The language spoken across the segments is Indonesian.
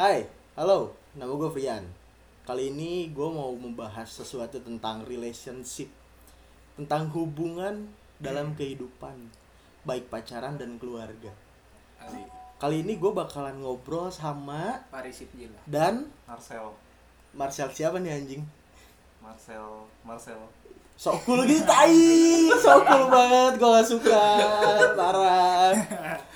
Hai, halo, nama gue Frian. Kali ini gue mau membahas sesuatu tentang relationship, tentang hubungan dalam kehidupan, baik pacaran dan keluarga. Ali Kali ini gue bakalan ngobrol sama Parisip dan Marcel Marcel siapa nih anjing? Marcel Marcel Sok cool gitu, tai, sok cool banget, gue gak suka, parah.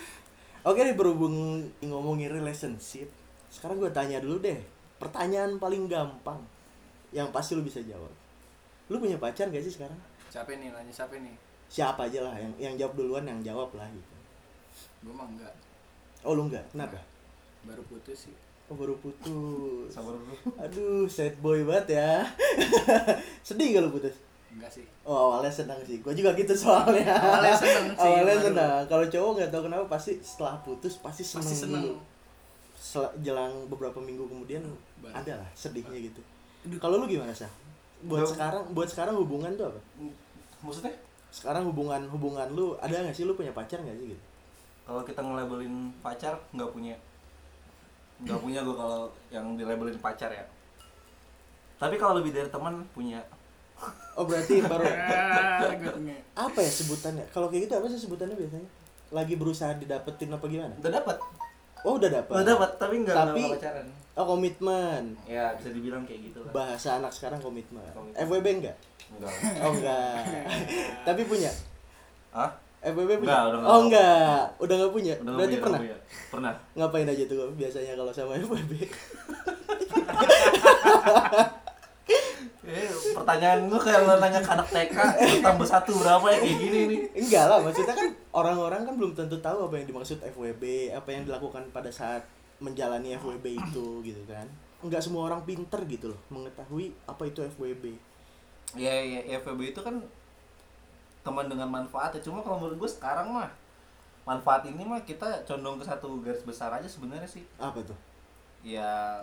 Oke nih berhubung ngomongin relationship, sekarang gue tanya dulu deh, pertanyaan paling gampang, yang pasti lu bisa jawab. Lu punya pacar gak sih sekarang? Siapa nih nanya siapa nih Siapa aja lah, yang yang jawab duluan yang jawab lah gitu. Gue mah enggak Oh lu enggak, kenapa? Baru putus sih Oh baru putus. sabar dulu Aduh, sad boy banget ya. Sedih gak lu putus? Enggak sih Oh awalnya senang sih, gue juga gitu soalnya. Awalnya seneng sih, Awalnya senang. Kalau cowok nggak tahu kenapa pasti setelah putus pasti senang. Pasti. Sel- jelang beberapa minggu kemudian Baru. ada lah sedihnya gitu. Kalau lu gimana sih? Buat Gua- sekarang, buat sekarang hubungan tuh apa? maksudnya Sekarang hubungan hubungan lu ada nggak sih lu punya pacar nggak sih gitu? kalau kita ngelabelin pacar nggak punya nggak punya gue kalau yang dilabelin pacar ya tapi kalau lebih dari teman punya Oh berarti baru Ah, apa ya sebutannya? Kalau kayak gitu apa sih sebutannya biasanya? Lagi berusaha didapetin apa gimana? udah dapat Oh udah dapet. udah dapat tapi nggak Tapi- pacaran Oh komitmen. ya bisa dibilang kayak gitu lah Bahasa anak sekarang komitmen. Komitmen. FWB enggak? enggak Oh enggak. Tapi punya. ah FWB punya? Enggak, udah enggak. oh enggak. Udah enggak punya. udah Berarti punya, pernah. punya. pernah Ngapain aja tuh biasanya kalau sama FWB? pertanyaan lu kayak lo nanya ke anak TK tambah satu berapa ya kayak gini nih enggak lah, maksudnya kan orang-orang kan belum tentu tahu apa yang dimaksud FWB, apa yang dilakukan pada saat menjalani FWB itu gitu kan. Enggak semua orang pinter gitu loh mengetahui apa itu FWB. ya, ya, ya FWB itu kan teman dengan manfaat ya cuma kalau menurut gue sekarang mah manfaat ini mah kita condong ke satu garis besar aja sebenarnya sih Apa tuh? ya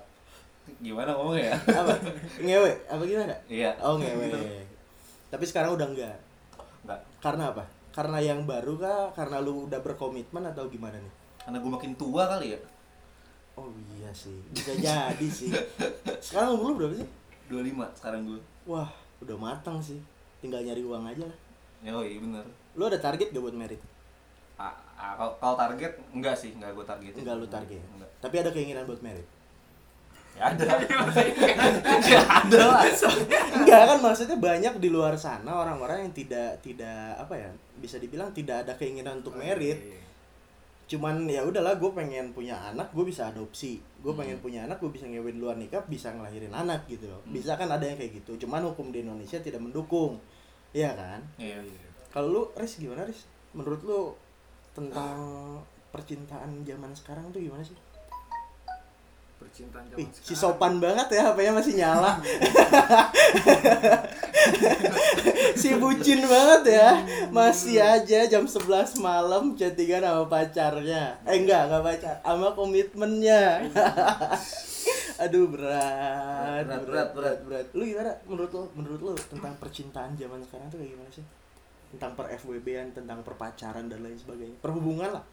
gimana ngomongnya ya Apa? Ngewe? Apa gimana? iya Oh ngewe. Tapi sekarang udah enggak. enggak Karena apa? Karena yang baru kah? Karena lu udah berkomitmen atau gimana nih? karena gue makin tua kali ya Oh iya sih, bisa jadi sih. Sekarang umur lu berapa sih? 25 sekarang gue Wah, udah matang sih. Tinggal nyari uang aja lah. ya oh iya bener Lu ada target gak buat merit? ah, ah, kalau kalau target enggak sih enggak gue target Enggak lu target. enggak Tapi ada keinginan buat merit. Ya ada ya ada lah Enggak kan maksudnya banyak di luar sana orang-orang yang tidak tidak apa ya? Bisa dibilang tidak ada keinginan untuk merit. Cuman ya udahlah gue pengen punya anak, gue bisa adopsi. Gue pengen punya anak, gue bisa ngewe di luar nikah, bisa ngelahirin anak gitu loh. Bisa kan ada yang kayak gitu. Cuman hukum di Indonesia tidak mendukung. Iya kan? iya iya Kalau lu Riz gimana Riz? Menurut lu tentang percintaan zaman sekarang tuh gimana sih? Percintaan Ih, zaman si sekarang sopan banget ya HP-nya masih nyala. si bucin banget ya. Masih aja jam 11 malam chattingan sama pacarnya. Eh enggak, enggak pacar, sama komitmennya. Aduh berat, Berat, berat, berat. berat. Lu gimana menurut lu menurut lu tentang percintaan zaman sekarang tuh kayak gimana sih? Tentang per FWB-an, tentang perpacaran dan lain sebagainya. Perhubungan lah.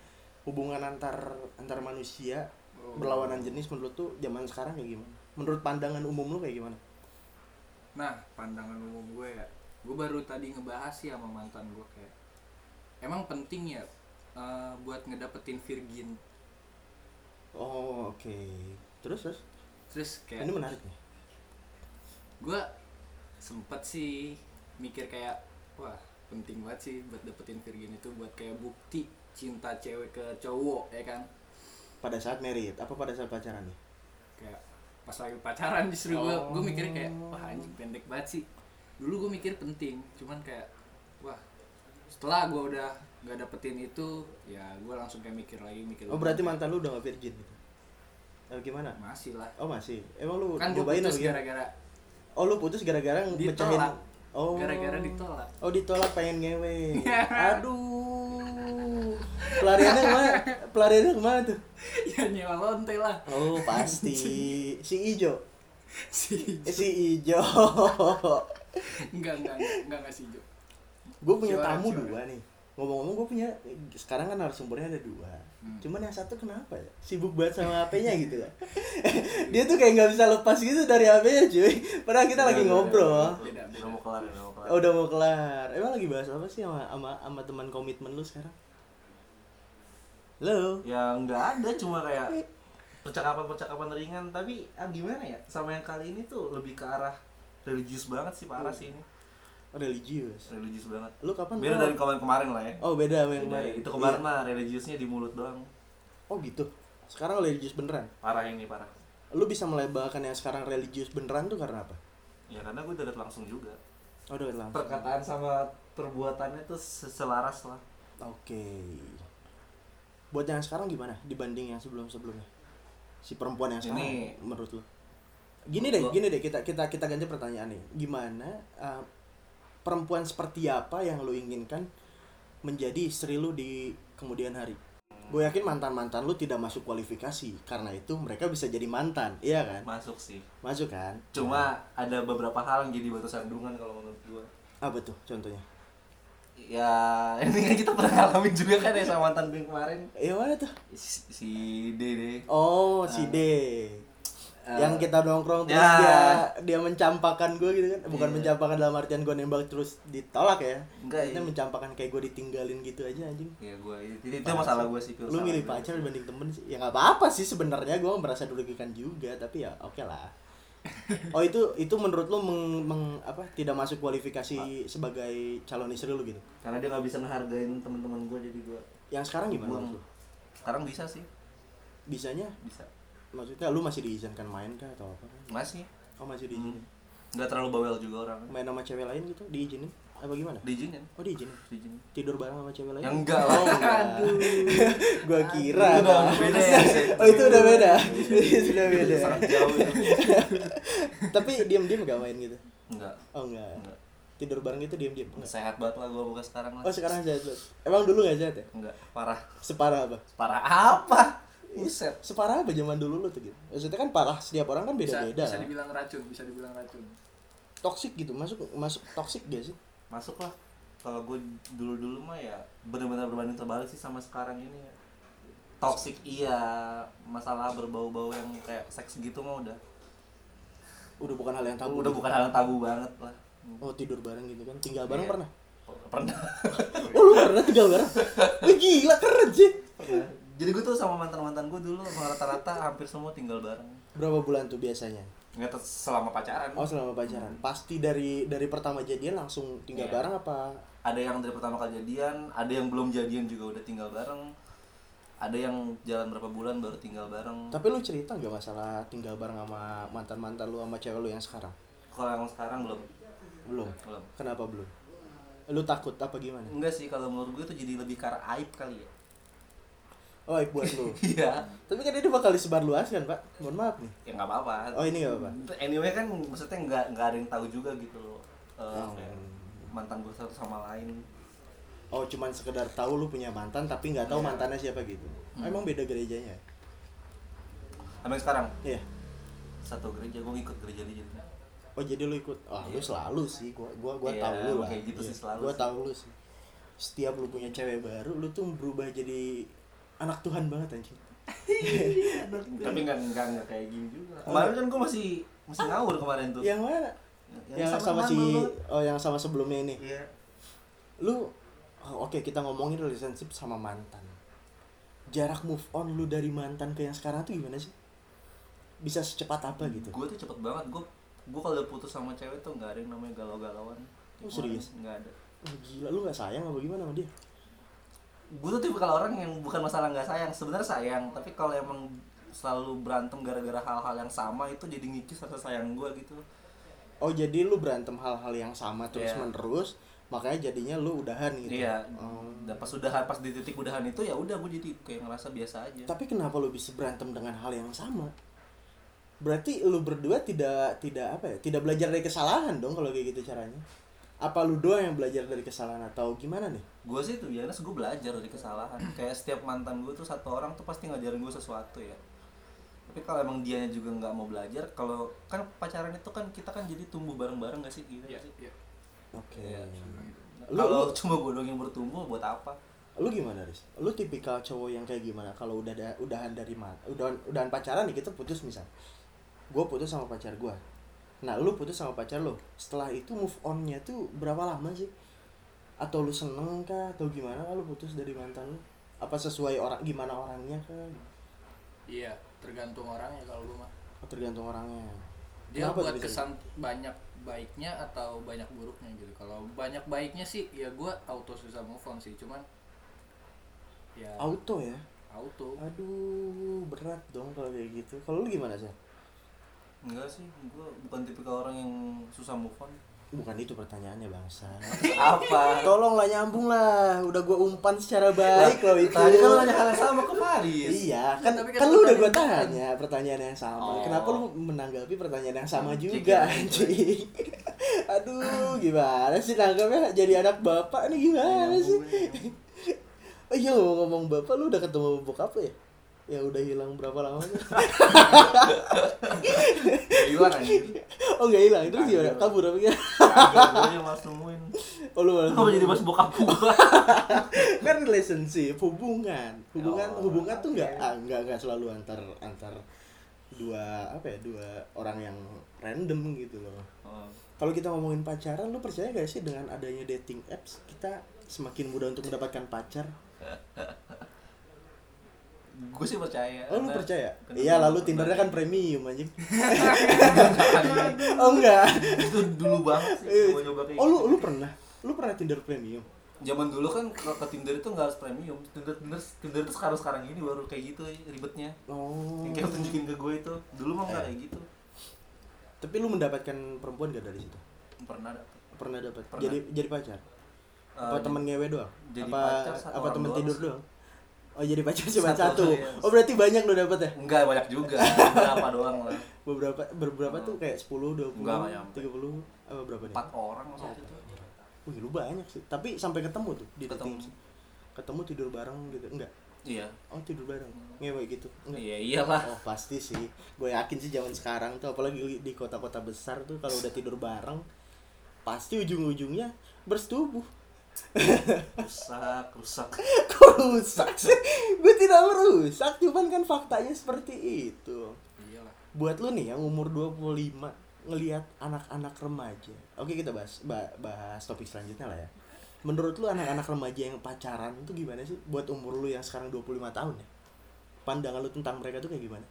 Hubungan antar antar manusia. Berlawanan jenis menurut tuh zaman sekarang kayak gimana? Menurut pandangan umum lu kayak gimana? Nah pandangan umum gue ya Gue baru tadi ngebahas sih sama mantan gue kayak Emang penting ya eh, buat ngedapetin virgin Oh, oke. Terus terus Terus kayak ini menarik nih. gue sempet sih mikir kayak wah penting banget sih buat dapetin virgin itu buat kayak bukti cinta cewek ke cowok ya kan Pada saat merit apa pada saat pacaran nih? kayak pas lagi pacaran justru gue Oh. gue mikirnya kayak wah anjing pendek banget sih dulu gue mikir penting cuman kayak wah setelah gue udah nggak dapetin itu ya gue langsung kayak mikir lagi mikir Oh, lagi. berarti mantan lu udah gak virgin gitu. Eh, gimana? masih lah Oh, masih. Emang lu kan gue putus gara-gara Oh, lu putus gara-gara mecahin ditolak Oh. gara-gara ditolak Oh, ditolak pengen ngewe. Aduh. Pelariannya ke mana? Pelariannya ke mana tuh? ya nyewa lonte lah Oh, pasti. Si Ijo. si Eh, si Ijo. enggak enggak enggak enggak ngasih Jo gue punya Si tamu si dua nih ngomong-ngomong gue punya sekarang kan narasumbernya ada dua Hmm. cuman yang satu kenapa ya sibuk banget sama HP-nya gitu ya dia tuh kayak nggak bisa lepas gitu dari HP-nya cuy padahal kita lagi Udah, ngobrol beda. udah mau kelar udah mau kelar Oh, udah mau kelar. Emang lagi bahas apa sih sama sama, sama teman komitmen lu sekarang? Halo. ya nggak ada cuma kayak percakapan-percakapan ringan tapi ah, gimana ya sama yang kali ini tuh lebih ke arah religius banget sih parah sih ini Religius. religius banget Lu kapan? beda dari kemarin-kemarin lah ya Oh, beda sama yang kemarin. itu kemarin Iya. mah religiusnya di mulut doang Oh, gitu. Sekarang religius beneran. parah ini parah Lu bisa melebalkan yang sekarang religius beneran tuh karena apa? ya karena gue udah liat langsung juga Oh, udah langsung. perkataan sama perbuatannya tuh se- selaras lah Oke. Buat yang sekarang gimana dibanding yang sebelum-sebelumnya? Si perempuan yang sekarang Ini- menurut lu? Gini deh, gini deh kita kita kita ganti pertanyaan nih. Gimana uh, perempuan seperti apa yang lu inginkan menjadi istri lu di kemudian hari? Gue yakin mantan-mantan lu tidak masuk kualifikasi karena itu mereka bisa jadi mantan, iya kan? masuk sih Masuk kan? cuma ada beberapa hal yang jadi batu sandungan kalau menurut gue apa tuh contohnya? ya ini kan kita pernah ngalamin juga kan ya sama mantan gue kemarin Eh mana tuh? si, si Dede Oh, si D. Ah. yang kita nongkrong terus Ya. dia dia mencampakkan gue gitu kan. Bukan Iya. mencampakkan dalam artian gue nembak terus ditolak ya. Enggak, Maksudnya iya. mencampakkan kayak gue ditinggalin gitu aja anjing. Ya gue itu, itu masalah gue sih lu milih pacar dibanding temen sih. Ya nggak apa-apa sih sebenarnya. Gue merasa dirugikan juga tapi ya oke lah. Oh itu itu menurut lu meng, meng- apa tidak masuk kualifikasi sebagai calon istri lu gitu? Karena dia nggak bisa ngehargain teman-teman gue jadi gue yang sekarang gimana sekarang bisa sih. Bisanya? Bisa maksudnya lu masih diizinkan main kah atau apa masih oh masih diizinin nggak terlalu bawel juga orang main sama cewek lain gitu diizinin apa gimana diizinin oh diizinin diizinin tidur bareng sama cewek lain? Ya enggak lah. Oh, enggak. gua kira. Itu udah beda ya. oh, itu udah beda. itu sudah beda. sangat jauh itu Tapi diam-diam gak main gitu. enggak Oh, enggak. enggak Tidur bareng itu diam-diam. Enggak. sehat banget lah gue buka sekarang lah Oh, sekarang sehat. Bos. Emang dulu gak sehat ya? enggak parah Separah apa? parah apa buset Separah apa zaman dulu lu tuh gitu? Maksudnya kan parah setiap orang kan bisa, beda-beda. bisa kan? dibilang racun bisa dibilang racun Toxic gitu, masuk masuk toxic gak sih? masuk lah kalau gue dulu dulu mah ya benar-benar berbanding terbalik sih sama sekarang ini ya. toxic iya masalah berbau-bau yang kayak seks gitu mah udah Udah bukan hal yang tabu. udah bukan hal yang tabu banget lah Oh, tidur bareng gitu kan. Tinggal bareng Iya. pernah? pernah Oh, lu pernah tinggal bareng? Wih, gila keren sih. Pernah. Jadi gue tuh sama mantan mantan gue dulu rata-rata hampir semua tinggal bareng Berapa bulan tuh biasanya? nggak selama pacaran Oh selama pacaran. Pasti dari dari pertama jadian langsung tinggal Iya. bareng apa? ada yang dari pertama kali jadian ada yang belum jadian juga udah tinggal bareng ada yang jalan berapa bulan baru tinggal bareng Tapi lu cerita nggak masalah tinggal bareng sama mantan mantan lu sama cewek lu yang sekarang? kalau yang sekarang belum Belum. belum Kenapa belum? Lu takut apa gimana? enggak sih kalau menurut gue itu jadi lebih karena aib kali ya Oh buat lu. iya Tapi kan ini bakal disebar luas kan pak? Mohon maaf nih. ya nggak apa-apa Oh ini nggak apa? anyway kan maksudnya nggak nggak ada yang tahu juga gitu loh Eh, Hmm. kayak mantan gue satu sama lain Oh cuman sekedar tahu lu punya mantan tapi nggak tahu Iya. mantannya siapa gitu. Oh, Hmm. Emang beda gerejanya? sama yang sekarang Iya. satu gereja gue ngikut gereja dia jadi Oh jadi lu ikut? Oh lu Iya. selalu sih. Gua gua gua Iya, tahu lu lah. kayak gitu sih selalu Gua sih. tahu lu sih. Setiap lu punya cewek baru, lu tuh berubah jadi anak Tuhan banget anjing. tapi nggak nggak nggak kayak gini juga kemarin kan gue masih masih ngawur kemarin tuh Yang mana? Yang, sama, si teman lu. oh yang sama sebelumnya ini. iya Lu oh, oke kita ngomongin relationship sama mantan. Jarak move on lu dari mantan ke yang sekarang tuh gimana sih? Bisa secepat apa gitu? gue tuh cepet banget gue gue kalau udah putus sama cewek tuh nggak ada yang namanya galau-galauan Oh, serius? nggak ada Oh, gila lu gak sayang apa gimana sama dia? Gue tuh tipe kalau orang yang bukan masalah nggak sayang sebenarnya sayang tapi kalau emang selalu berantem gara-gara hal-hal yang sama itu jadi ngikis rasa sayang gue gitu Oh jadi lu berantem hal-hal yang sama terus Iya. menerus makanya jadinya lu udahan gitu. iya Oh. dan pas udahan pas di titik udahan itu ya udah gue jadi kayak ngerasa biasa aja Tapi kenapa lu bisa berantem dengan hal yang sama? Berarti lu berdua tidak tidak apa ya? Tidak belajar dari kesalahan dong kalau kayak gitu caranya. Apa lu doang yang belajar dari kesalahan atau gimana nih? gue sih tuh biasanya gue belajar dari kesalahan kayak setiap mantan gue tuh satu orang tuh pasti ngajarin gue sesuatu ya tapi kalau emang dianya juga nggak mau belajar kalau kan pacaran itu kan kita kan jadi tumbuh bareng-bareng gak sih gitu Iya, iya. Oke. Iya. Kalau cuma gue doang yang bertumbuh buat apa lu gimana Riz? Lu tipikal cowok yang kayak gimana kalau udah ada udahan dari mana? Udahan udahan pacaran nih kita putus misal. Gue putus sama pacar gue. Nah, lu putus sama pacar lu. Setelah itu move on-nya tuh berapa lama sih? Atau lu seneng kah atau gimana kalau putus dari mantan lu? Apa sesuai orang gimana orangnya kah? iya tergantung orangnya kalau gue mah Oh, tergantung orangnya. dia Kenapa buat kesan banyak baiknya atau banyak buruknya gitu kalau banyak baiknya sih ya gue auto susah move on sih cuman ya Auto ya? auto Aduh, berat dong kalau kayak gitu. Kalau lu gimana sih? Enggak sih gue bukan tipikal orang yang susah move on Bukan itu pertanyaannya bangsa. apa Tolonglah nyambung lah. Udah gua umpan secara baik loh itu. tadi kan nanya hal yang sama ke Faris Iya, kan Tapi kan kan lu udah gua pertanyaan- tanya pertanyaan yang sama. Oh. Kenapa lu menanggapi pertanyaan yang sama juga anjing? Aduh, gimana sih nanggapnya jadi anak bapak nih gimana sih? Oh iya ngomong bapak lu udah ketemu bokap lu ya? Ya udah hilang berapa lamanya? hilang Oh enggak hilang, terus gimana? Kabur apa gimana? Gue yang malas nemuin Oh lu jadi bahas bokap gua? kan relationship hubungan. Hubungan Oh, hubungan tuh nggak ah, nggak nggak selalu antar antar dua apa ya dua orang yang random gitu loh. Oh, kalau kita ngomongin pacaran lu percaya gak sih dengan adanya dating apps? Kita semakin mudah untuk mendapatkan pacar gue sih percaya. oh lu percaya iya lalu tindernya kan premium anjing oh enggak itu dulu banget sih gue nyoba kayak oh lu gitu. lu pernah lu pernah tinder premium Zaman dulu kan ke, ke Tinder itu nggak harus premium. Tinder Tinder Tinder itu sekarang sekarang ini baru kayak gitu ribetnya. oh Yang kayak tunjukin ke gue itu. Dulu mah nggak kayak gitu. tapi lu mendapatkan perempuan gak dari situ Pernah dapet. pernah dapat jadi jadi pacar apa Eh, temen ngewe doang? jadi apa pacar apa temen tidur doang? Oh jadi pacar cuma Satu, satu. iya. Oh berarti banyak lo dapet ya? Enggak banyak juga. Berapa doang lah. Beberapa beberapa tuh kayak 10, 20, Enggak, nggak nyampe. 30 apa berapa nih? Empat orang maksudnya itu. Wih lu banyak sih. Tapi sampai ketemu tuh di Ketemu. dating. Ketemu tidur bareng gitu. Enggak. Iya. Oh tidur bareng. Ngewe gitu. Enggak. Iya iyalah. Oh pasti sih. Gue yakin sih zaman sekarang tuh apalagi di kota-kota besar tuh kalau udah tidur bareng pasti ujung-ujungnya bersetubuh. Rusak, rusak. Kok rusak sih? Gue tidak merusak, cuman kan faktanya seperti itu. iyalah Buat lu nih yang umur 25 ngelihat anak-anak remaja. Oke, kita bahas ba- bahas topik selanjutnya lah ya. Menurut lu anak-anak remaja yang pacaran itu gimana sih buat umur lu yang sekarang 25 tahun ya? Pandangan lu tentang mereka tuh kayak gimana?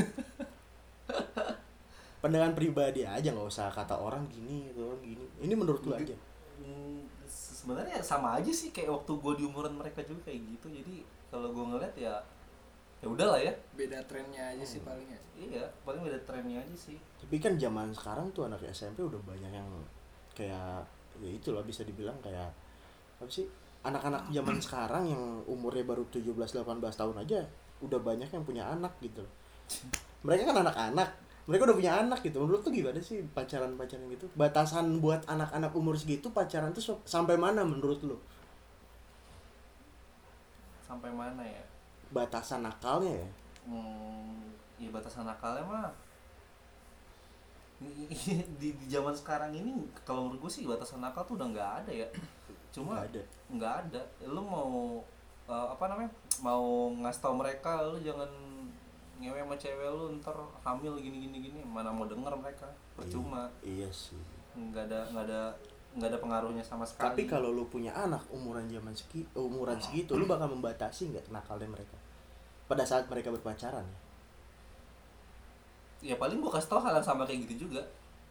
Pandangan pribadi aja nggak usah kata orang gini atau orang gini. Ini menurut lu aja. Hmm, sebenarnya sama aja sih kayak waktu gue di umuran mereka juga kayak gitu jadi kalau gue ngeliat ya ya udahlah ya beda trennya aja sih palingnya iya paling beda trennya aja sih Tapi kan zaman sekarang tuh anak SMP udah banyak yang kayak ya itulah bisa dibilang kayak apa sih? Anak-anak zaman sekarang yang umurnya baru 17 18 tahun aja udah banyak yang punya anak gitu. loh. Mereka kan anak-anak, mereka udah punya anak gitu. Menurut tuh gimana sih pacaran-pacaran gitu? Batasan buat anak-anak umur segitu pacaran tuh sampai mana menurut lu? sampai mana ya Batasan nakalnya ya? hmm, ya batasan nakalnya mah di, di zaman sekarang ini kalau menurut gue sih batasan nakal tuh udah nggak ada ya cuma Nggak ada. nggak ada lu mau eh, apa namanya mau ngasih tau mereka lu jangan ngewe sama cewek lu ntar hamil gini gini gini mana mau denger mereka percuma Iya sih. nggak ada nggak ada nggak ada pengaruhnya sama sekali Tapi kalau lu punya anak umuran zaman segi, umuran segitu, lu bakal membatasi nggak nakalnya mereka pada saat mereka berpacaran ya? ya paling gua kasih tau hal yang sama kayak gitu juga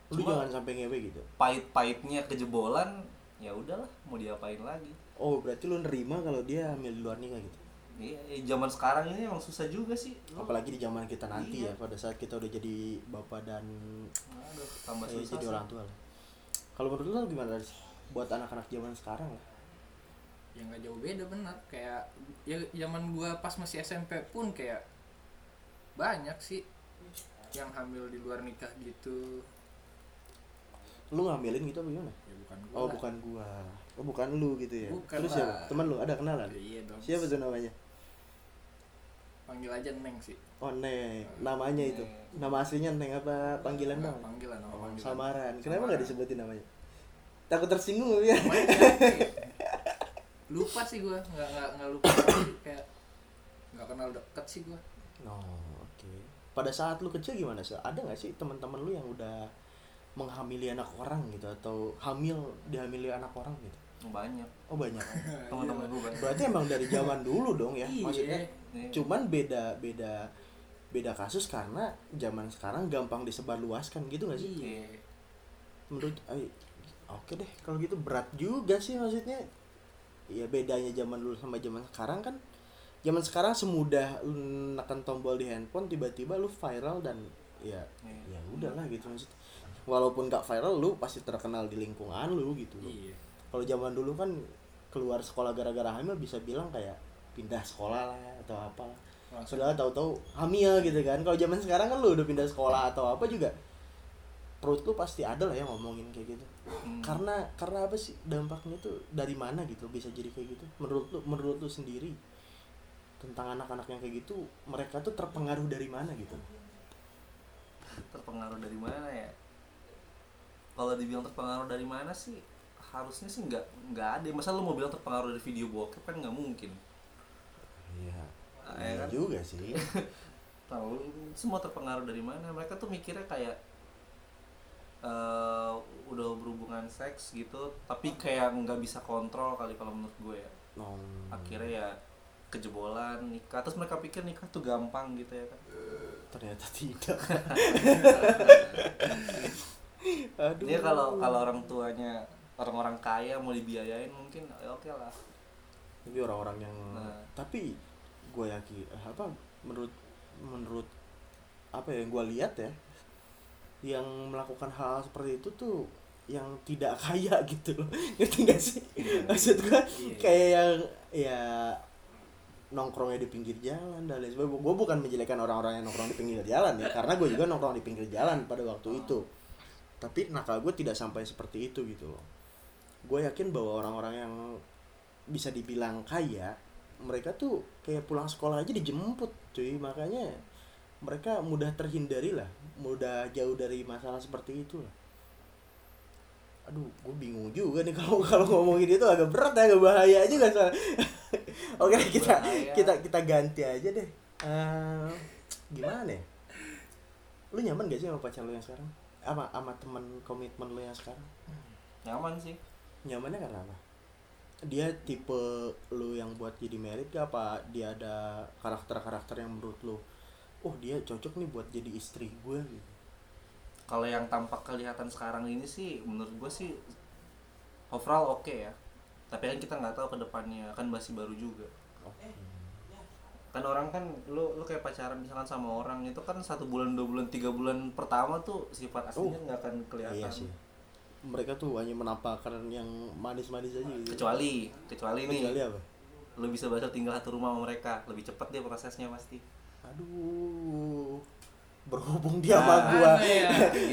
Lu cuma jangan sampai ngewe gitu. pahit-pahitnya kejebolan ya udahlah mau diapain lagi Oh berarti lu nerima kalau dia hamil di luar nikah gitu? Iya eh, zaman sekarang ini emang susah juga sih Lu- Apalagi di zaman kita nanti Iya. ya, pada saat kita udah jadi bapak dan aduh tambah eh, susah jadi sih. orang tua lah. Kalau menurut lu gimana sih? Buat anak-anak zaman sekarang lah. ya nggak jauh beda benar kayak ya zaman gua pas masih SMP pun kayak banyak sih yang hamil di luar nikah gitu Lu ngambilin gitu apa gimana? ya bukan gua Oh lah. bukan gua. Oh bukan lu gitu ya. Bukan Terus lah. siapa? Teman lu ada kenalan? iya dong Siapa tuh namanya? Panggil aja neng sih. Oh Neng, namanya itu. Nama aslinya Neng apa panggilan dong? panggilan nama Oh, panggilan. samaran. Kenapa nggak disebutin namanya? takut tersinggung ya? Lupa sih. Gue nggak nggak nggak lupa. Sih kayak nggak kenal deket sih gue oh oke. Pada saat lu kecil gimana sih ada nggak sih teman-teman lu yang udah menghamili anak orang gitu atau hamil dihamili anak orang gitu? Banyak. Oh banyak. Teman-teman gue banyak. Berarti emang dari zaman dulu dong ya Iya. maksudnya Iya. cuman beda beda beda kasus karena zaman sekarang gampang disebarluaskan gitu gak sih? Iya. Menurut ay, oke deh kalau gitu berat juga sih maksudnya. Ya bedanya zaman dulu sama zaman sekarang kan zaman sekarang semudah lu tombol di handphone tiba-tiba lu viral dan ya Iya. ya udahlah gitu maksudnya walaupun gak viral lu pasti terkenal di lingkungan lu gitu loh. Iya. Kalau zaman dulu kan keluar sekolah gara-gara hamil bisa bilang kayak pindah sekolah lah atau apa. Sudah tahu-tahu hamil gitu kan. Kalau zaman sekarang kan lu udah pindah sekolah atau apa juga perut lu pasti ada lah yang ngomongin kayak gitu. Hmm. karena karena apa sih? Dampaknya tuh dari mana gitu bisa jadi kayak gitu? Menurut lu menurut lu sendiri tentang anak-anak yang kayak gitu mereka tuh terpengaruh dari mana gitu? Terpengaruh dari mana ya? Kalau dibilang terpengaruh dari mana sih? Harusnya sih nggak nggak ada. Masa lu mau bilang terpengaruh dari video bokep kan nggak mungkin iya. Ah, iya ya kan? juga sih. Tahu semua terpengaruh dari mana. Mereka tuh mikirnya kayak eh udah berhubungan seks gitu tapi kayak nggak bisa kontrol kali kalau menurut gue ya. Nong. akhirnya ya kejebolan nikah. Terus mereka pikir nikah tuh gampang gitu ya kan? Ternyata tidak. Aduh. Dia kalau kalau orang tuanya orang-orang kaya mau dibiayain mungkin ya oke lah. Tapi orang-orang yang Nah. tapi gue yakin eh, apa menurut menurut apa ya yang gue lihat ya yang melakukan hal seperti itu tuh yang tidak kaya gitu loh. Ngerti gak sih? Maksud gue Iya. kayak yang ya nongkrongnya di pinggir jalan dan lain sebagainya. Gue bukan menjelekkan orang-orang yang nongkrong di pinggir jalan ya karena gue juga nongkrong di pinggir jalan pada waktu itu. Tapi nakal gue tidak sampai seperti itu gitu loh. Gue yakin bahwa orang-orang yang bisa dibilang kaya mereka tuh kayak pulang sekolah aja dijemput cuy. Makanya mereka mudah terhindari lah. Mudah jauh dari masalah seperti itu lah. Aduh gue bingung juga nih kalau kalau ngomongin itu agak berat ya agak bahaya juga soalnya oke deh, kita Bahaya. kita kita ganti aja deh. Eh, gimana ya? Lu nyaman gak sih sama pacar lu yang sekarang? Sama sama teman komitmen lu yang sekarang? Nyaman sih. Nyamannya karena apa dia tipe lu yang buat jadi merit gak? Apa dia ada karakter-karakter yang menurut lu oh dia cocok nih buat jadi istri gue gitu? Kalau yang tampak kelihatan sekarang ini sih menurut gue sih overall oke ya. Tapi kan kita nggak tahu ke depannya kan masih baru juga. Oke. Kan orang kan lu lu kayak pacaran misalkan sama orang itu kan satu bulan dua bulan tiga bulan pertama tuh sifat aslinya nggak akan kelihatan. Iya sih mereka tuh hanya menampakkan yang manis-manis aja gitu. Kecuali kecuali nih kecuali apa? lu bisa baca tinggal satu rumah sama mereka. Lebih cepat dia prosesnya pasti. Aduh berhubung dia sama gua. ya?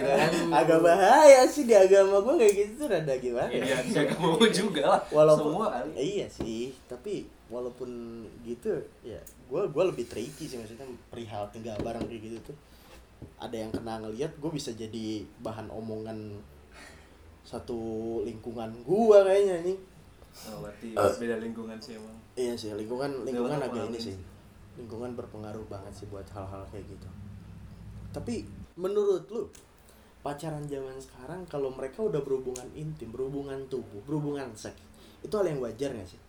Agak bahaya sih di agama gua kayak gitu tuh rada. Gimana Iya, ya? ya gak mau juga lah. Walaupun semua kali. iya sih tapi walaupun gitu ya gue gua lebih tricky sih. Maksudnya perihal tinggal barang kayak gitu tuh. Ada yang kena ngeliat gue bisa jadi bahan omongan satu lingkungan gua kayaknya nih oh, berarti beda lingkungan sih emang. Iya sih lingkungan lingkungan agak ini sih. Lingkungan berpengaruh banget sih buat hal-hal kayak gitu. Tapi menurut lu pacaran zaman sekarang kalau mereka udah berhubungan intim berhubungan tubuh berhubungan seks itu hal yang wajar gak sih?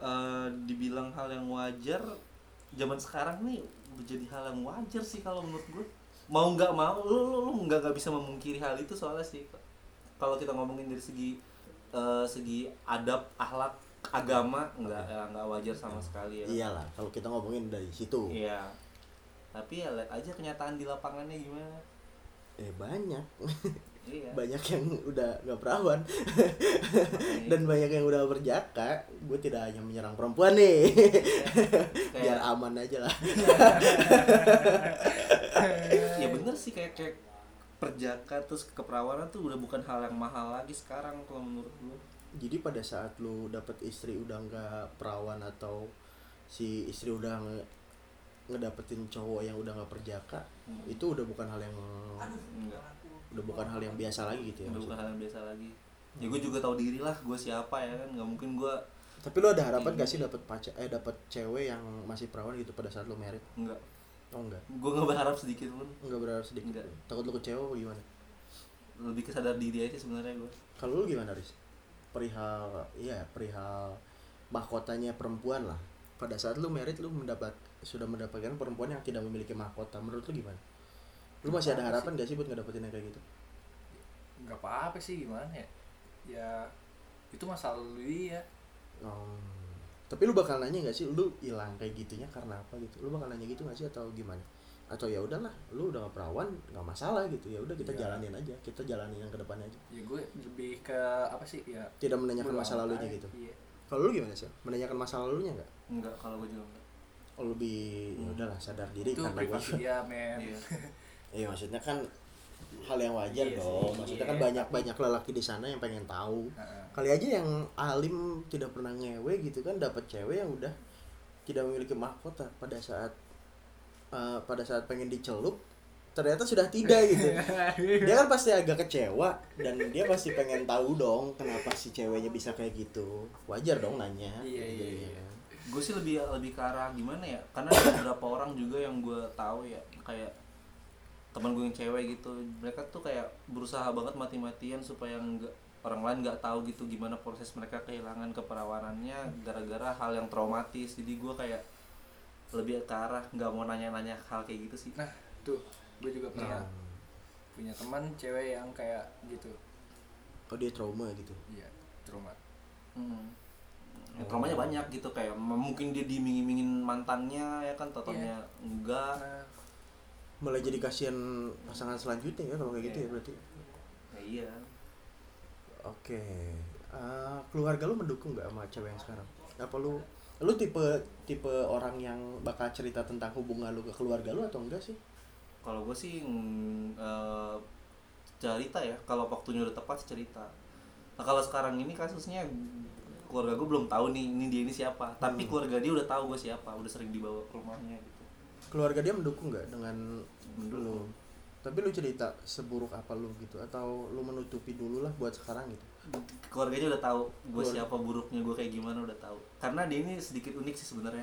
Eh, dibilang hal yang wajar zaman sekarang nih menjadi hal yang wajar sih kalau menurut gue mau nggak mau lu lu, lu nggak nggak bisa memungkiri hal itu soalnya sih kalau kita ngomongin dari segi eh, segi adab akhlak agama nggak ya, nggak wajar sama sekali ya. Iyalah kalau kita ngomongin dari situ. Iya. Tapi ya lihat aja kenyataan di lapangannya gimana? Eh banyak. Iya. Banyak yang udah gak perawan. Dan banyak yang udah berjaka. Gue tidak hanya menyerang perempuan nih. Biar kayak aman aja lah. Ya bener sih kayak kayak perjaka terus keperawanan tuh udah bukan hal yang mahal lagi sekarang kalau menurut gue jadi pada saat lu dapet istri udah nggak perawan atau si istri udah nge ngedapetin cowok yang udah nggak perjaka Hmm. itu udah bukan hal yang enggak udah bukan hal yang biasa lagi gitu ya udah bukan hal yang biasa lagi. Ya gue juga tahu diri lah gue siapa ya kan nggak mungkin gue Tapi lu ada harapan gak sih dapat pacar eh dapat cewek yang masih perawan gitu pada saat lu merit? nggak Oh enggak. gue nggak berharap sedikit pun Enggak berharap sedikit. Enggak. Takut lu kecewa apa gimana? lebih ke sadar diri aja sebenarnya gue Kalau lu gimana, Riz? Perihal iya, perihal mahkotanya perempuan lah. Pada saat lu merit lu mendapat sudah mendapatkan perempuan yang tidak memiliki mahkota. Menurut lu gimana? Lu masih ada Apa harapan gak sih buat ngedapetin yang kayak gitu? nggak apa-apa sih gimana ya ya itu masa lalu dia Oh. Tapi lu bakal nanya gak sih lu hilang kayak gitunya karena apa gitu? Lu bakal nanya gitu gak sih atau gimana? Atau ya udahlah, lu udah gak perawan, nggak masalah gitu. Ya udah kita Iya. jalanin aja, kita jalanin yang ke depannya aja. ya gue lebih ke apa sih ya Tidak menanyakan masa lalunya aja. gitu. iya. Kalau lu gimana sih? Menanyakan masa lalunya nggak? nggak kalau gue juga nggak Oh lebih ya Hmm. udahlah sadar diri itu karena gua privasi dia men Iya. Iya maksudnya kan hal yang wajar Iya dong. sih, Maksudnya iya. kan banyak banyak lelaki di sana yang pengen tahu. Kali aja yang alim tidak pernah ngewe gitu kan dapat cewek yang udah tidak memiliki mahkota pada saat eh, pada saat pengen dicelup ternyata sudah tidak gitu. Dia kan pasti agak kecewa dan dia pasti pengen tahu dong kenapa si ceweknya bisa kayak gitu. Wajar dong nanya. Iya, iya, iya. gue sih lebih lebih ke arah gimana ya karena ada beberapa orang juga yang gue tahu ya kayak teman gue yang cewek gitu. Mereka tuh kayak berusaha banget mati-matian supaya nggak orang lain nggak tahu gitu gimana proses mereka kehilangan keperawanannya gara-gara hal yang traumatis. Jadi gue kayak lebih ke arah nggak mau nanya-nanya hal kayak gitu sih. Nah tuh gue juga punya Nah, punya teman cewek yang kayak gitu. Oh dia trauma gitu. iya trauma. Hmm. Ya, traumanya banyak gitu kayak mungkin dia dimingin-mingin mantannya ya kan totalnya enggak. Nah Malah jadi kasihan pasangan selanjutnya ya kalau kayak gitu Iya. ya berarti. ya iya Oke, Eh, keluarga lu mendukung nggak sama cewek yang sekarang? Apa lu, lu tipe tipe orang yang bakal cerita tentang hubungan lu ke keluarga lu atau enggak sih? kalau gue sih mm, eh, cerita ya kalau waktunya udah tepat cerita nah kalau sekarang ini kasusnya keluarga gue belum tahu nih ini dia ini siapa tapi Hmm. keluarga dia udah tahu gue siapa udah sering dibawa ke rumahnya gitu Keluarga dia mendukung nggak dengan Mendukung. lu? Tapi lu cerita seburuk apa lu gitu? Atau lu menutupi dulu lah buat sekarang gitu? keluarganya udah tahu gue siapa buruknya gue kayak gimana udah tahu karena dia ini sedikit unik sih sebenarnya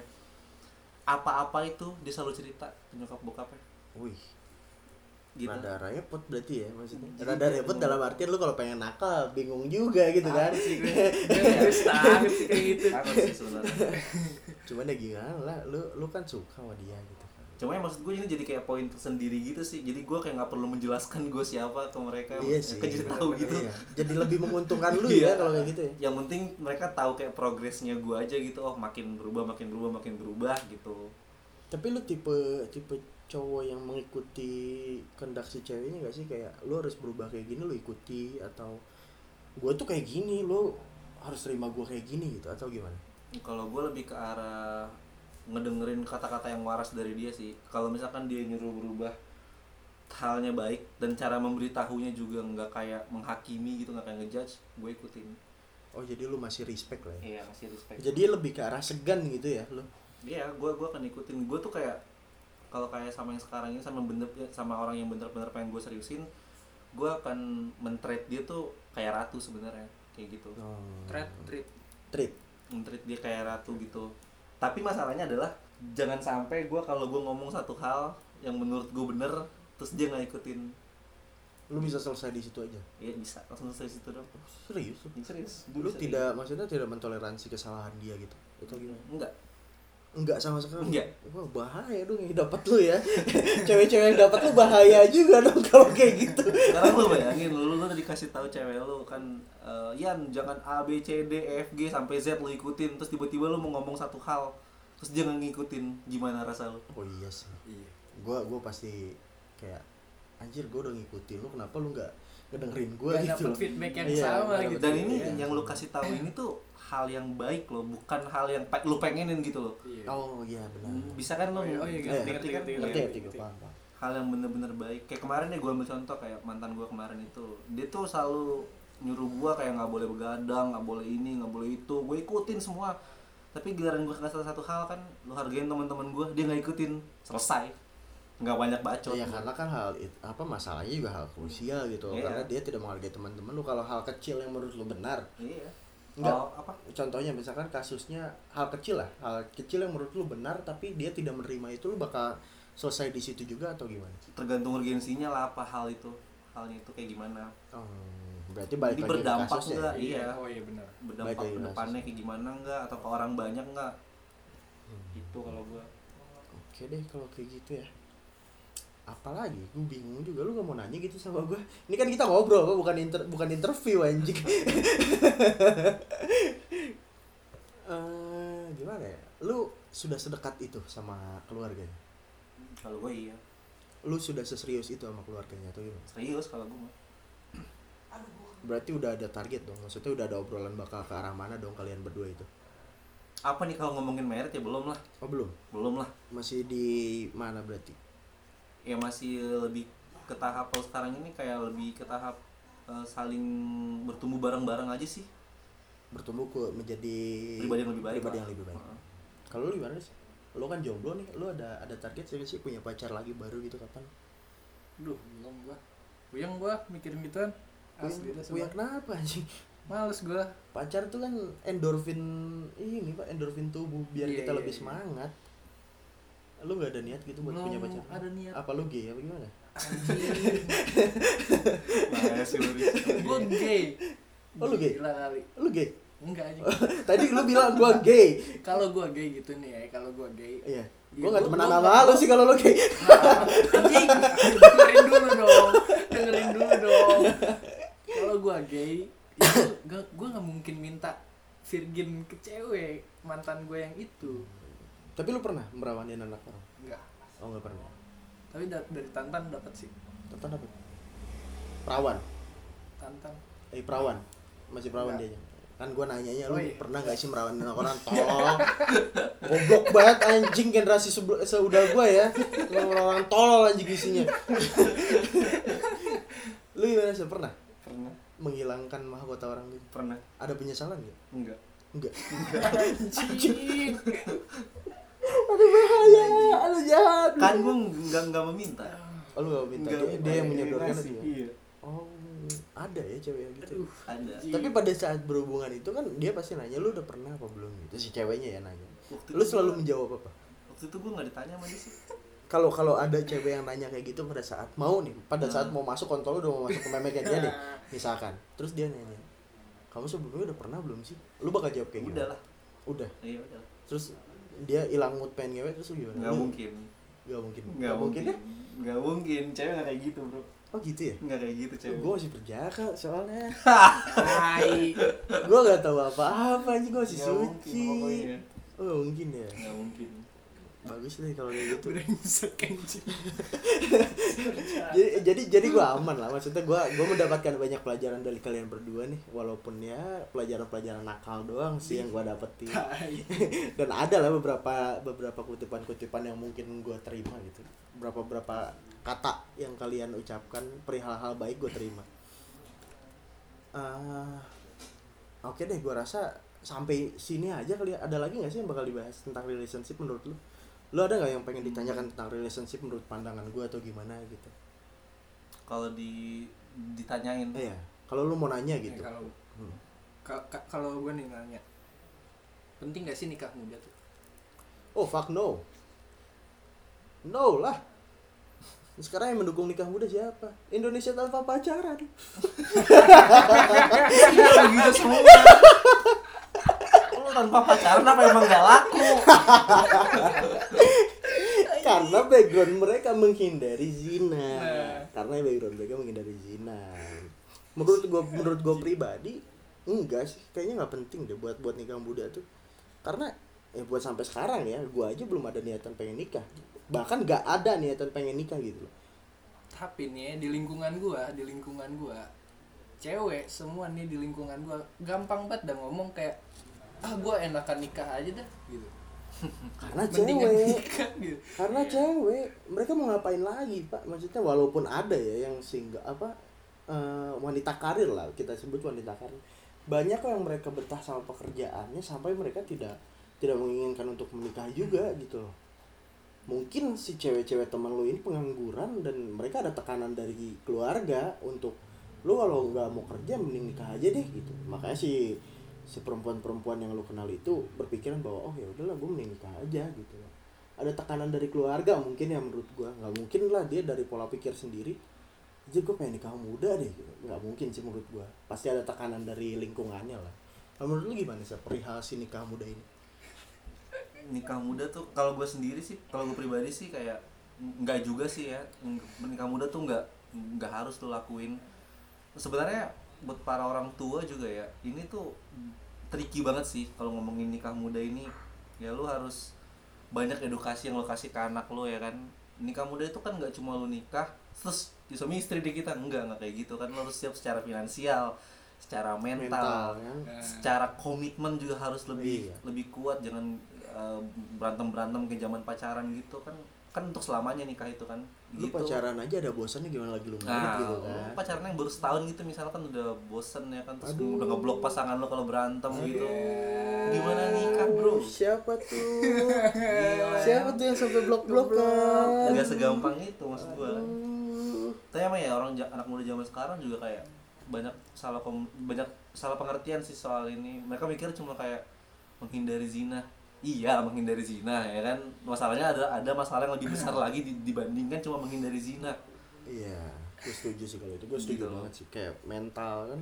apa-apa itu dia selalu cerita ke nyokap bokapnya Wih, gitu rada repot berarti ya maksudnya. Jadi Rada repot dalam artian lu kalau pengen nakal bingung juga gitu kan? Sih gue kayak gitu Cuman ya gimana lah, lu lu kan suka sama dia gitu. Cuma ya maksud gue ini jadi kayak poin tersendiri gitu sih jadi gue kayak nggak perlu menjelaskan gue siapa ke mereka Iya sih. jadi tahu gitu Iya. Jadi lebih menguntungkan lu Iya. ya kalau kayak gitu ya. yang penting mereka tahu kayak progresnya gue aja gitu oh makin berubah makin berubah makin berubah gitu Tapi lu tipe tipe cowok yang mengikuti kehendak si ceweknya gak sih kayak lu harus berubah kayak gini lu ikuti atau gue tuh kayak gini lu harus terima gue kayak gini gitu atau gimana? kalau gue lebih ke arah ngedengerin kata-kata yang waras dari dia sih kalau misalkan dia nyuruh berubah halnya baik dan cara memberitahunya juga nggak kayak menghakimi gitu nggak kayak ngejudge gue ikutin Oh jadi lu masih respect lah ya. iya masih respect Jadi lebih ke arah segan gitu ya lu. Iya, gue gua akan ikutin. Gue tuh kayak kalau kayak sama yang sekarang ini sama bener sama orang yang bener-bener pengen gue seriusin, gue akan mentreat dia tuh kayak ratu sebenarnya, kayak gitu. Oh. treat treat Treat. Mentreat dia kayak ratu gitu. Tapi masalahnya adalah jangan sampai gue kalau gue ngomong satu hal yang menurut gue bener, terus dia nggak ikutin. Lu bisa selesai di situ aja. Ya bisa langsung selesai situ dong. Serius lu? Ya, serius. Lu tidak maksudnya tidak mentoleransi kesalahan dia gitu. Itu gimana? Enggak. Enggak sama sekali. Enggak. Wah, bahaya dong yang dapat lu ya. Cewek-cewek yang dapat lu bahaya juga dong kalau kayak gitu. Sekarang lu bayangin lu, lu udah dikasih tahu cewek lu kan eh, Yan jangan A B C D E F G sampai Z lu ikutin terus tiba-tiba lu mau ngomong satu hal terus dia nggak ngikutin gimana rasa lu? Oh iya sih. iya Gua gua pasti kayak anjir gua udah ngikutin lu kenapa lu nggak ngedengerin gua Nggak gitu dapet loh. feedback yang Iya, sama nggak gitu. Dan ini Iya. yang lu kasih tahu ini tuh hal yang baik loh, bukan hal yang pe- lu pengenin gitu loh. iya Oh iya benar. Bisa kan lu Oh iya, oh iya, ngerti, ngerti ngerti, kan? ngerti, Ngerti ngerti. ngerti gua paham. paham. hal yang bener-bener baik kayak kemarin ya gue ambil contoh kayak mantan gue kemarin itu dia tuh selalu nyuruh gue kayak nggak boleh begadang nggak boleh ini nggak boleh itu gue ikutin semua tapi giliran gue kasih satu hal kan lu hargain teman-teman gue dia nggak ikutin selesai nggak banyak bacot. Ya karena kan hal apa masalahnya juga hal krusial gitu Iya. karena dia tidak menghargai teman-teman lu. Kalau hal kecil yang menurut lu benar iya. Nggak. Oh, apa? Contohnya misalkan kasusnya hal kecil lah. Hal kecil yang menurut lu benar tapi dia tidak menerima itu lu bakal selesai di situ juga atau gimana? Tergantung urgensinya lah apa hal itu. Halnya itu kayak gimana. Oh, berarti balik Jadi lagi ke berdampak kasusnya nggak? ya? Iya. oh iya benar. Berdampak ke depannya kayak gimana enggak atau ke orang banyak enggak Hmm. itu kalau gua. Oke deh kalau kayak gitu ya apalagi? Gue bingung juga lu gak mau nanya gitu sama gue ini kan kita ngobrol apa bukan inter bukan interview anjing. Eh, gimana ya? Lu sudah sedekat itu sama keluarganya? Kalau gua iya. Lu sudah seserius itu sama keluarganya atau gimana? Serius kalau gua mah. berarti udah ada target dong maksudnya udah ada obrolan bakal ke arah mana dong kalian berdua itu? Apa nih kalau ngomongin merit ya belum lah. Oh belum? Belum lah. Masih di mana berarti ya masih lebih ke tahap kalau sekarang ini kayak lebih ke tahap eh, saling bertumbuh bareng-bareng aja sih bertumbuh ke menjadi pribadi yang lebih baik pribadi lah. yang lebih baik Heeh. kalau lu gimana sih lu kan jomblo nih lu ada ada target sih sih punya pacar lagi baru gitu kapan Duh, belum gua. Puyeng gua mikirin gituan. Asli dah Puyeng kenapa anjing Males gua. pacar tuh kan endorfin ini pak endorfin tubuh biar Iya, kita iya, lebih iya. semangat lu gak ada niat gitu buat Belum punya pacar ada niat. apa lu gay apa gimana gua gay. Oh, lu gay? Gila kali. lu gay Enggak aja. tadi lu bilang gua gay kalau gua gay gitu nih ya, kalau gua gay. iya Iya, gua gak temenan sama lu sih kalau lu gay Nah, anjing, dengerin dulu dong. Dengerin dulu dong. Kalau gua gay, itu gak, gua nggak mungkin minta virgin ke cewek mantan gue yang itu. Tapi lu pernah merawanin anak orang? Enggak. oh nggak pernah. Tapi da- dari Tantan dapat sih. Tantan apa perawan? Tantan. eh perawan. Masih perawan Enggak. dia. Kan gua nanyanya lu Oh, iya. pernah gak sih merawanin anak orang? Tolol goblok banget anjing generasi sebel- seudah gua ya. Orang tolol anjing isinya. Lu gimana sih pernah? Pernah. Menghilangkan mahkota orang gitu? Pernah. Ada penyesalan nggak? Enggak. Enggak. Anjing. Aduh bahaya. Aduh jahat. Kan gua nggak nggak meminta oh, lu gak minta. Nggak dia, dia yang menyodorkan itu ya? iya. Oh ada ya cewek yang gitu Aduh. ada. Tapi pada saat berhubungan itu kan dia pasti nanya lu udah pernah apa belum? Gitu. Si ceweknya ya nanya. Waktu lu selalu gua- menjawab apa? waktu itu gua nggak ditanya sama dia sih. Kalau kalau ada cewek yang nanya kayak gitu pada saat mau nih pada Hmm. saat mau masuk kontol lu udah mau masuk ke memeknya dia nih misalkan. Terus dia nanya kamu sebelumnya udah pernah belum sih? Lu bakal jawab kayak gitu udah lah. Udah. Iya udah terus dia hilang mood pengen ngewe terus lu gimana? Lu- mungkin. Nggak mungkin. Nggak mungkin ya? Nggak mungkin. Cewek nggak kayak gitu bro. Oh gitu ya? Nggak kayak gitu cewek. Gue masih berjaka soalnya. Tai. gue gak tahu apa-apa anjing gue masih mungkin suci. oh mungkin ya? Nggak mungkin bagus deh kalau kayak gitu. Jadi jadi jadi gue aman lah. Maksudnya gue gue mendapatkan banyak pelajaran dari kalian berdua nih. Walaupun ya pelajaran-pelajaran nakal doang sih yang gue dapetin. Dan ada lah beberapa beberapa kutipan-kutipan yang mungkin gue terima gitu. Beberapa beberapa kata yang kalian ucapkan perihal hal baik gue terima. Ah, oke deh gue rasa sampai sini aja kali ya. ada lagi nggak sih yang bakal dibahas tentang relationship menurut lu lu ada nggak yang pengen ditanyakan tentang relationship menurut pandangan gue atau gimana gitu? Kalau di ditanyain. Eh, ya kalau lu mau nanya Ya, gitu. kalau Hmm. ka- ka- kalau gue nih nanya penting gak sih nikah muda tuh? Oh fuck no. No lah. Sekarang yang mendukung nikah muda siapa? Indonesia tanpa pacaran. Iya gitu semua tanpa pacaran apa emang gak laku? Karena background mereka menghindari zina. Nah. karena background mereka menghindari zina. Menurut gua menurut gua pribadi enggak sih. Kayaknya nggak penting deh buat buat nikah muda tuh. Karena ya buat sampai sekarang ya gua aja belum ada niatan pengen nikah. Bahkan nggak ada niatan pengen nikah gitu loh. Tapi nih ya, di lingkungan gua di lingkungan gua cewek semua nih di lingkungan gua gampang banget dah ngomong kayak ah gua enakan nikah aja dah gitu. Karena Mendingan cewek. nikah gitu. Karena cewek. Mereka mau ngapain lagi pak? Maksudnya walaupun ada ya yang single apa eh, wanita karir lah kita sebut wanita karir. Banyak kok yang mereka betah sama pekerjaannya sampai mereka tidak tidak menginginkan untuk menikah juga gitu loh. Mungkin si cewek-cewek teman lu ini pengangguran dan mereka ada tekanan dari keluarga untuk lu kalau nggak mau kerja mending nikah aja deh gitu. Makanya si si perempuan-perempuan yang lu kenal itu berpikiran bahwa oh ya udahlah gue mending nikah aja gitu loh. Ada tekanan dari keluarga mungkin ya menurut gua. Nggak mungkin lah dia dari pola pikir sendiri aja gue pengen nikah muda deh gitu. nggak mungkin sih menurut gua. Pasti ada tekanan dari lingkungannya lah. Kalau menurut lu gimana sih perihal si nikah muda ini? Nikah muda tuh kalau gue sendiri sih kalau gue pribadi sih kayak nggak juga sih ya. Nikah muda tuh nggak nggak harus lo lakuin. Sebenarnya buat para orang tua juga ya ini tuh tricky banget sih kalau ngomongin nikah muda ini. Ya lu harus banyak edukasi yang lo kasih ke anak lo ya kan. Nikah muda itu kan nggak cuma lo nikah terus di suami istri di kita enggak nggak kayak gitu kan. Lo harus siap secara finansial secara mental, mental kan secara komitmen juga harus lebih Iya. lebih kuat. Jangan berantem berantem ke zaman pacaran gitu kan. Kan untuk selamanya nikah itu kan lu gitu. pacaran aja ada bosannya gimana lagi lu Nah, gitu kan pacaran yang baru setahun gitu misalkan udah bosen ya kan terus Aduh. udah ngeblok pasangan lo kalau berantem gitu. Gimana nikah, Bro? siapa tuh Gila. siapa tuh yang sampai blok blokan Enggak segampang itu maksud gua kan. Tapi emang ya orang anak muda zaman sekarang juga kayak banyak salah kom- banyak salah pengertian sih soal ini. Mereka mikir cuma kayak menghindari zina. Iya, menghindari zina ya kan. Masalahnya ada ada masalah yang lebih besar lagi di- dibandingkan cuma menghindari zina. Iya, gue setuju sih kalau itu. Gue setuju Gitu. banget sih. Kayak mental kan,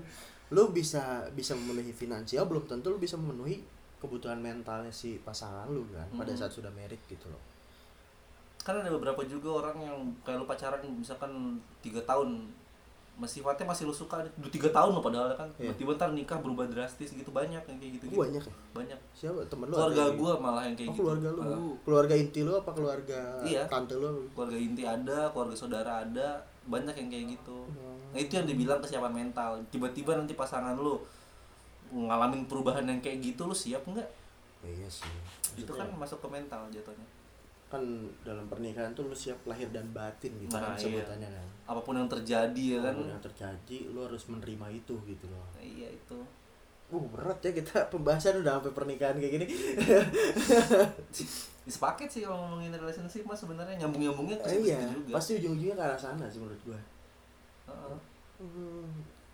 lu bisa bisa memenuhi finansial belum tentu lu bisa memenuhi kebutuhan mentalnya si pasangan lu kan pada saat sudah merit gitu loh. kan ada beberapa juga orang yang kayak lu pacaran misalkan tiga tahun sifatnya masih lu suka udah tiga tahun loh padahal kan Iya. tiba-tiba ntar nikah berubah drastis gitu banyak yang kayak gitu, Gue banyak ya. banyak Siapa temen lu? keluarga yang- gua malah yang kayak Oh, gitu keluarga lu. Uh, Keluarga inti lu apa keluarga Iya. tante lu? keluarga inti ada keluarga saudara ada banyak yang kayak gitu Hmm. nah itu yang dibilang kesiapan mental tiba-tiba nanti pasangan lu ngalamin perubahan yang kayak gitu lu siap nggak Iya sih. itu kan masuk ke mental jatuhnya kan dalam pernikahan tuh lu siap lahir dan batin gitu Nah, kan iya. sebutannya kan. apa pun yang terjadi ya kan Apa pun yang terjadi lu harus menerima itu gitu loh. Nah, iya itu Uh berat ya kita pembahasan udah sampai pernikahan kayak gini. sepaket sih kalau ngomongin relationship mas sebenarnya nyambung nyambungnya ke Eh, iya, juga pasti ujung-ujungnya ke arah sana sih menurut gua. Heeh. Hmm,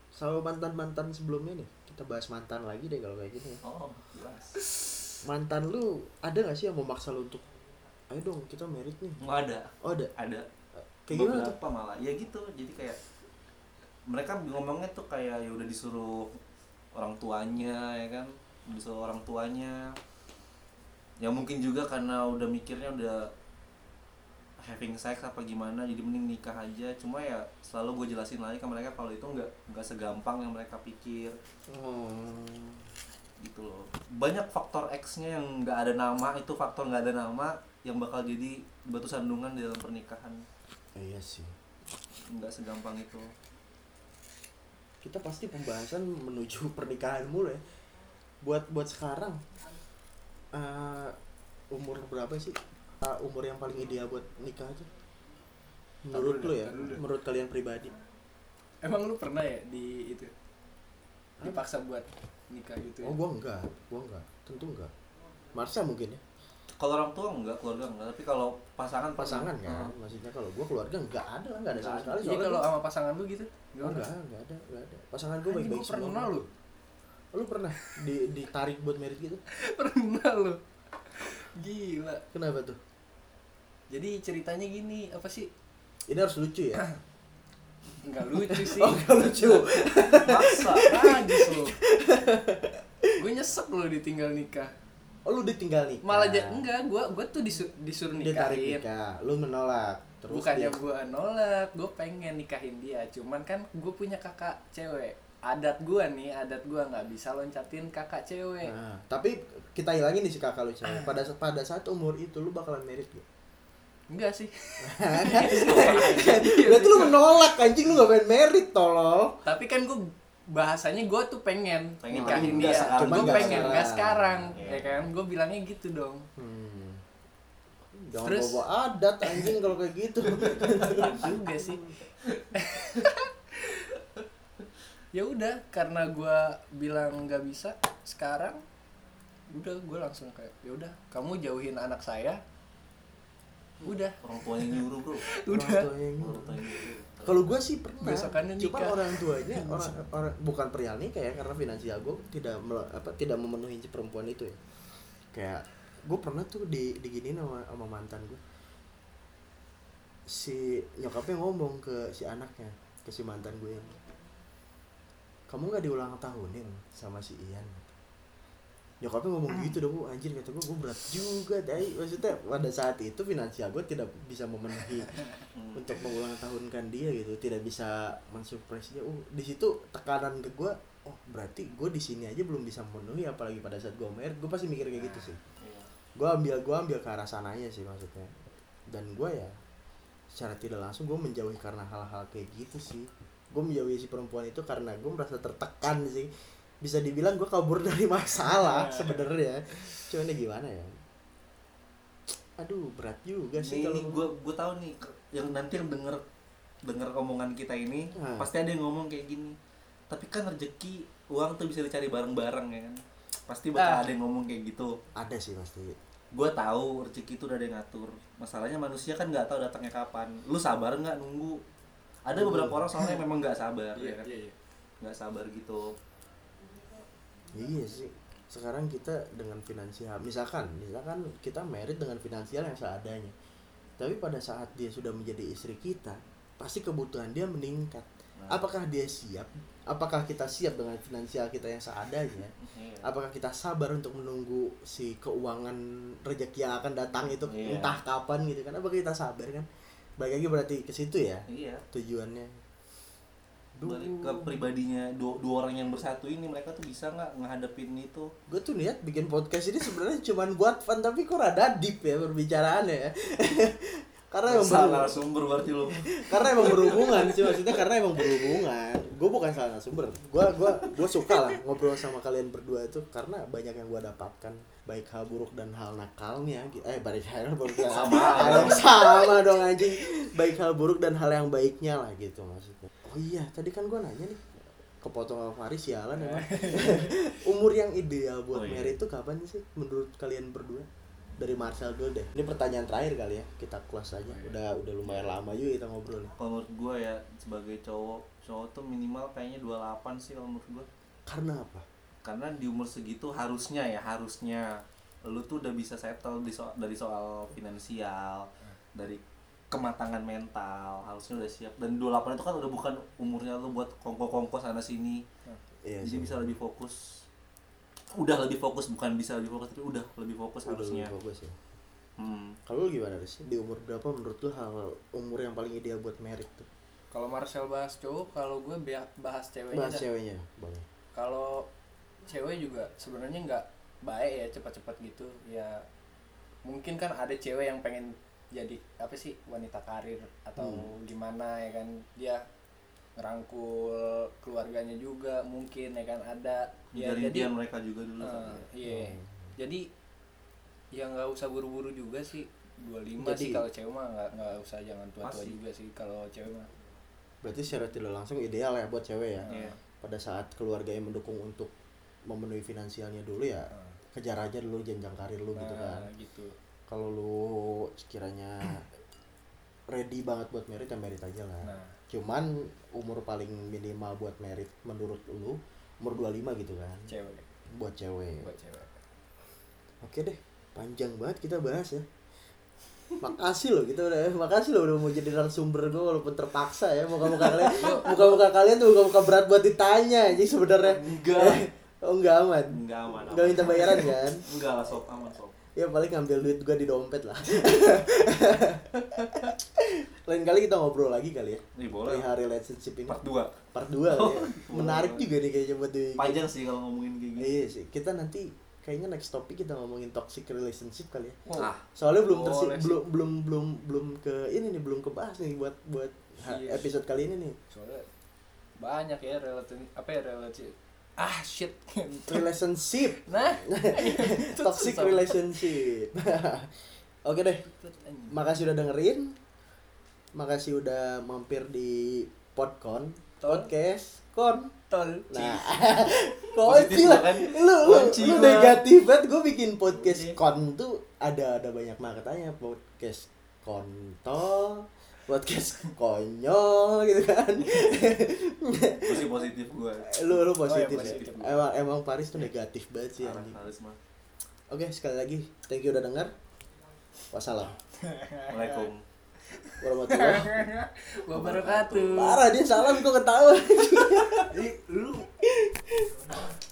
sama mantan-mantan sebelumnya nih, kita bahas mantan lagi deh kalau kayak gini. oh jelas Mantan lu ada gak sih yang memaksa lu untuk, ayo dong kita merit nih? nggak ada. Oh ada. ada. Kayak gimana tuh? beberapa malah. Ya gitu jadi kayak mereka ngomongnya tuh kayak ya udah disuruh orang tuanya ya kan? Disuruh orang tuanya. Ya mungkin juga karena udah mikirnya udah having sex apa gimana jadi mending nikah aja. Cuma ya selalu gue jelasin lagi ke mereka kalau itu nggak nggak segampang yang mereka pikir. Oh, gitu loh. Banyak faktor X-nya yang nggak ada nama itu faktor nggak ada nama yang bakal jadi batu sandungan dalam pernikahan iya sih. nggak segampang itu Kita pasti pembahasan menuju pernikahan mulu ya. Buat buat sekarang, eh, umur berapa sih? Ah, umur yang paling ideal buat nikah aja? Menurut lu dah, ya, dulu menurut kalian pribadi. Emang lu pernah ya di itu dipaksa buat nikah gitu ya? Oh, gua enggak, gua enggak, tentu enggak. Marsha mungkin ya. Kalau orang tua enggak keluarga enggak tapi kalau pasangan pasangan kan maksudnya kalau gua keluarga nggak ada lah nggak ada sama sekali Iya soalnya kalau sama pasangan lu gitu? oh, Gimana? nggak nggak ada nggak ada pasangan Anjing, baik baik gua pernah lu. lu pernah di ditarik buat merit gitu pernah lu. Gila. kenapa tuh Jadi ceritanya gini, apa sih? ini harus lucu ya Enggak lucu sih. oh nggak lucu maksa Tragis lu. Gue nyesek lu ditinggal nikah. Oh lu ditinggal nikah Malah ja- enggak, gua gua tuh disu- disuruh ditarik nikahin. nikah lu menolak terus Bukannya dia- gua nolak, gua pengen nikahin dia. Cuman kan gua punya kakak cewek. Adat gua nih, adat gua nggak bisa loncatin kakak cewek. Nah, tapi kita hilangin nih si kakak lu cewek. Pada pada saat umur itu lu bakalan merit gak? Enggak sih. Berarti lu menolak anjing lu gak pengen merit tolol. Tapi kan gua bahasanya gua tuh pengen, Pengen, nikahin dia. nggak pengen nggak sekarang. Iya. ya kan? Gua bilangnya gitu dong. Hmm. Jangan Terus? bawa adat anjing kalau kayak gitu. Iya juga sih. ya udah karena gua bilang nggak bisa sekarang udah gue langsung kayak ya udah kamu jauhin anak saya udah orang tuanya nyuruh bro udah Orang tuanya nyuruh Kalau gue sih pernah. Besokannya Cuma nikah. orang tuanya orang, orang bukan perihal nikah ya karena finansial gue tidak apa tidak memenuhi perempuan itu ya. Kayak gue pernah tuh di diginiin sama, sama mantan gue. Si nyokapnya ngomong ke si anaknya, ke si mantan gue yang kamu nggak diulang tahunin sama si Ian nyokapnya ngomong gitu dong "Wah, anjir kata gue gue berat juga dai maksudnya pada saat itu finansial gue tidak bisa memenuhi Hmm. untuk mengulang tahunkan dia gitu tidak bisa mensurprise dia. Oh di situ tekanan ke gue oh berarti gue di sini aja belum bisa memenuhi apalagi pada saat gue married gue pasti mikir kayak gitu sih. Iya. gue ambil gue ambil ke arah sananya sih maksudnya. Dan gue ya secara tidak langsung gue menjauhi karena hal-hal kayak gitu sih. Gue menjauhi si perempuan itu karena gue merasa tertekan sih bisa dibilang gue kabur dari masalah sebenarnya. Cuman ya gimana ya? Aduh berat juga sih ini, kalau ini gue gue tahu nih yang nanti yang denger denger omongan kita ini Ah. pasti ada yang ngomong kayak gini tapi kan rezeki uang tuh bisa dicari bareng-bareng ya kan? Pasti bakal Ah. ada yang ngomong kayak gitu. Ada sih pasti. Gue tahu rezeki itu udah ada yang ngatur. Masalahnya manusia kan nggak tahu datangnya kapan. Lu sabar nggak nunggu? Ada beberapa orang soalnya memang nggak sabar ya kan? iya. Nggak sabar gitu Iya sih. Sekarang kita dengan finansial, misalkan, misalkan kita merit dengan finansial yang seadanya. Tapi pada saat dia sudah menjadi istri kita, pasti kebutuhan dia meningkat. Nah. Apakah dia siap? Apakah kita siap dengan finansial kita yang seadanya? Iya. Apakah kita sabar untuk menunggu si keuangan rezeki yang akan datang itu Iya. entah kapan gitu kan? Apakah kita sabar kan? Balik lagi berarti ke situ ya iya tujuannya. Balik ke pribadinya dua, dua orang yang bersatu ini mereka tuh bisa nggak ngehadapin itu? Gue tuh niat bikin podcast ini sebenarnya cuman buat fun tapi kok rada deep ya perbicaraannya ya. Karena emang salah sumber berarti lo karena emang berhubungan sih maksudnya karena emang berhubungan. Gue bukan salah sumber. Gue gua gue suka lah ngobrol sama kalian berdua itu karena banyak yang gue dapatkan. Baik hal buruk dan hal nakalnya eh baik hal buruk dan Sama. sama dong anjing. Baik hal buruk dan hal yang baiknya lah gitu maksudnya oh iya tadi kan gue nanya nih kepotong sama Faris sialan emang. Umur yang ideal buat Oh, iya. married itu kapan sih menurut kalian berdua? Dari Marcel dulu deh. Ini pertanyaan terakhir kali ya kita close aja. Udah udah lumayan lama juga kita ngobrol nih. kalau menurut gue ya sebagai cowok cowok tuh minimal kayaknya 28 sih kalau menurut gue karena apa? Karena di umur segitu harusnya ya harusnya lu tuh udah bisa settle di soal dari soal finansial dari kematangan mental harusnya udah siap. Dan 28 itu kan udah bukan umurnya lu buat kongko-kongko sana sini. Iya jadi sih. bisa lebih fokus. Udah lebih fokus bukan bisa lebih fokus tapi udah lebih fokus Udah harusnya. lebih fokus ya. Hmm. kalau lu gimana sih di umur berapa menurut lu hal umur yang paling ideal buat married tuh? Kalau Marcel bahas cowok kalau gue bahas ceweknya bahas ceweknya boleh. Kalau cewek juga sebenarnya nggak baik ya cepat-cepat gitu. Ya mungkin kan ada cewek yang pengen jadi apa sih wanita karir atau Hmm. gimana ya kan? Dia ngerangkul keluarganya juga mungkin ya kan? Ada. Ya Menjadi jadi impian mereka juga dulu kan eh, iya. Hmm. jadi ya nggak usah buru-buru juga sih. 25 Jadi- sih kalau cewek mah nggak nggak usah jangan tua-tua juga sih kalau cewek mah. Berarti secara tidak langsung ideal ya buat cewek ya? Iya. pada saat keluarga yang mendukung untuk memenuhi finansialnya dulu ya Nah, kejar aja dulu jenjang karir lu gitu kan. nah, gitu kalau lu sekiranya ready banget buat merit ya merit aja lah. Nah. Cuman umur paling minimal buat merit menurut lu umur 25 gitu kan? Cewek. Buat cewek. Buat cewek. Oke deh panjang banget kita bahas ya. Makasih loh kita udah makasih loh udah mau jadi narasumber gue walaupun terpaksa ya. Muka muka kalian muka muka kalian tuh muka muka berat buat ditanya jadi sebenarnya. Enggak. oh enggak aman? Enggak aman. Enggak minta bayaran kan? Enggak lah sob. Aman sob ya paling ngambil duit gua di dompet lah. Lain kali kita ngobrol lagi kali ya. Nih boleh. Perihal relationship ini. Part 2 part 2 kali ya. Menarik boleh. juga nih kayaknya buat di panjang sih kalau ngomongin kayak gini iya sih. Kita nanti kayaknya next topik kita ngomongin toxic relationship kali ya. Ah. Soalnya belum tersi belum belum belum belum ke ini nih belum kebahas nih buat buat ha- Iya. episode kali ini nih. Soalnya banyak ya relasi apa ya relasi ah shit. Relationship. Nah. Toxic relationship. Oke deh. Makasih udah dengerin. Makasih udah mampir di podcon. Podcast kon tol nah. Kunci lah? kan? lu lu, negatif banget. Gue bikin podcast kon tuh ada ada banyak maknanya podcast kontol podcast konyol gitu kan. Masih positif gue lu lu oh, iya, positif, oh, ya, positif ya. emang emang Paris tuh negatif banget sih Arah, Paris mah. Oke sekali lagi thank you udah dengar wassalamualaikum warahmatullahi wabarakatuh. Parah dia salam kok ketawa. Lu.